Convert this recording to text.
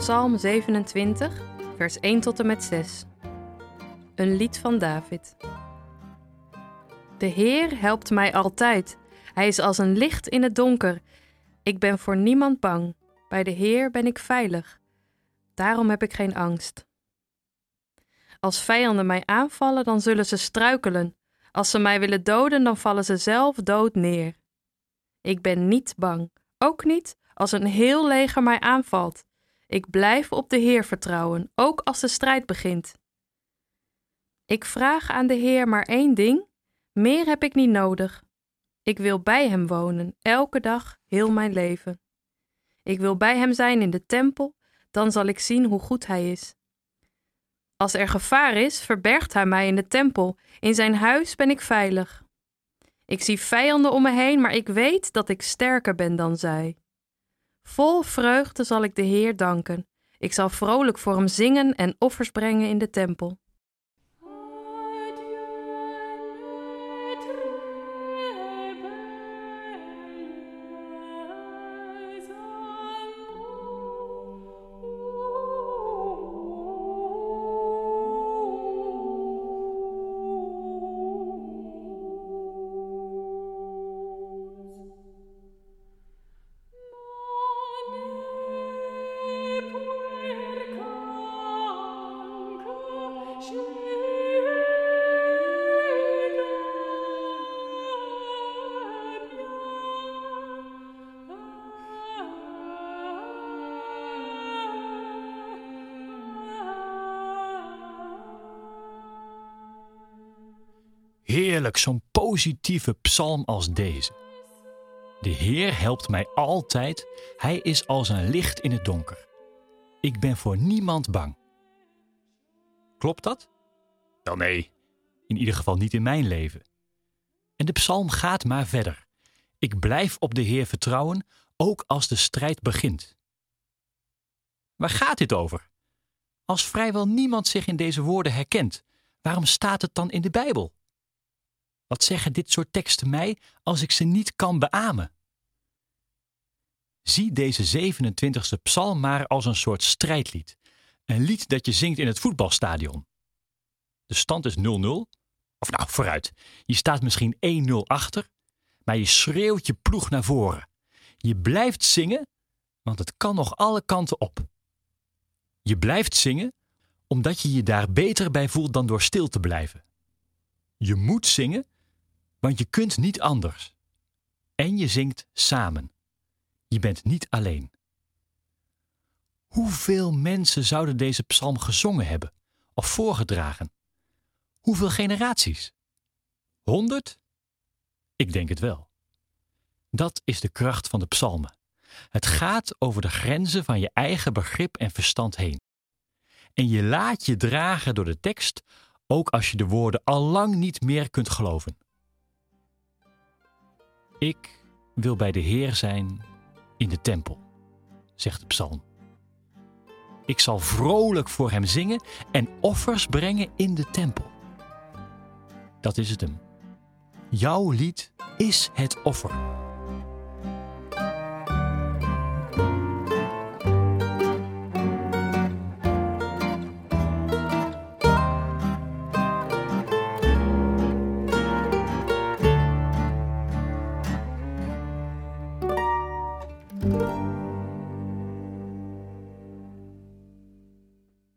Psalm 27, vers 1 tot en met 6. Een lied van David. De Heer helpt mij altijd. Hij is als een licht in het donker. Ik ben voor niemand bang. Bij de Heer ben ik veilig. Daarom heb ik geen angst. Als vijanden mij aanvallen, dan zullen ze struikelen. Als ze mij willen doden, dan vallen ze zelf dood neer. Ik ben niet bang, ook niet als een heel leger mij aanvalt. Ik blijf op de Heer vertrouwen, ook als de strijd begint. Ik vraag aan de Heer maar één ding: meer heb ik niet nodig. Ik wil bij Hem wonen, elke dag, heel mijn leven. Ik wil bij Hem zijn in de tempel, dan zal ik zien hoe goed Hij is. Als er gevaar is, verbergt Hij mij in de tempel. In Zijn huis ben ik veilig. Ik zie vijanden om me heen, maar ik weet dat ik sterker ben dan zij. Vol vreugde zal ik de Heer danken. Ik zal vrolijk voor Hem zingen en offers brengen in de tempel. Heerlijk, zo'n positieve psalm als deze. De Heer helpt mij altijd, Hij is als een licht in het donker. Ik ben voor niemand bang. Klopt dat? Wel nee, in ieder geval niet in mijn leven. En de psalm gaat maar verder. Ik blijf op de Heer vertrouwen, ook als de strijd begint. Waar gaat dit over? Als vrijwel niemand zich in deze woorden herkent, waarom staat het dan in de Bijbel? Wat zeggen dit soort teksten mij als ik ze niet kan beamen? Zie deze 27e psalm maar als een soort strijdlied. Een lied dat je zingt in het voetbalstadion. De stand is 0-0. Of nou, vooruit. Je staat misschien 1-0 achter, maar je schreeuwt je ploeg naar voren. Je blijft zingen, want het kan nog alle kanten op. Je blijft zingen omdat je je daar beter bij voelt dan door stil te blijven. Je moet zingen, want je kunt niet anders. En je zingt samen. Je bent niet alleen. Hoeveel mensen zouden deze psalm gezongen hebben of voorgedragen? Hoeveel generaties? Honderd? Ik denk het wel. Dat is de kracht van de psalmen. Het gaat over de grenzen van je eigen begrip en verstand heen. En je laat je dragen door de tekst, ook als je de woorden al lang niet meer kunt geloven. Ik wil bij de Heer zijn in de tempel, zegt de psalm. Ik zal vrolijk voor hem zingen en offers brengen in de tempel. Dat is het hem. Jouw lied is het offer.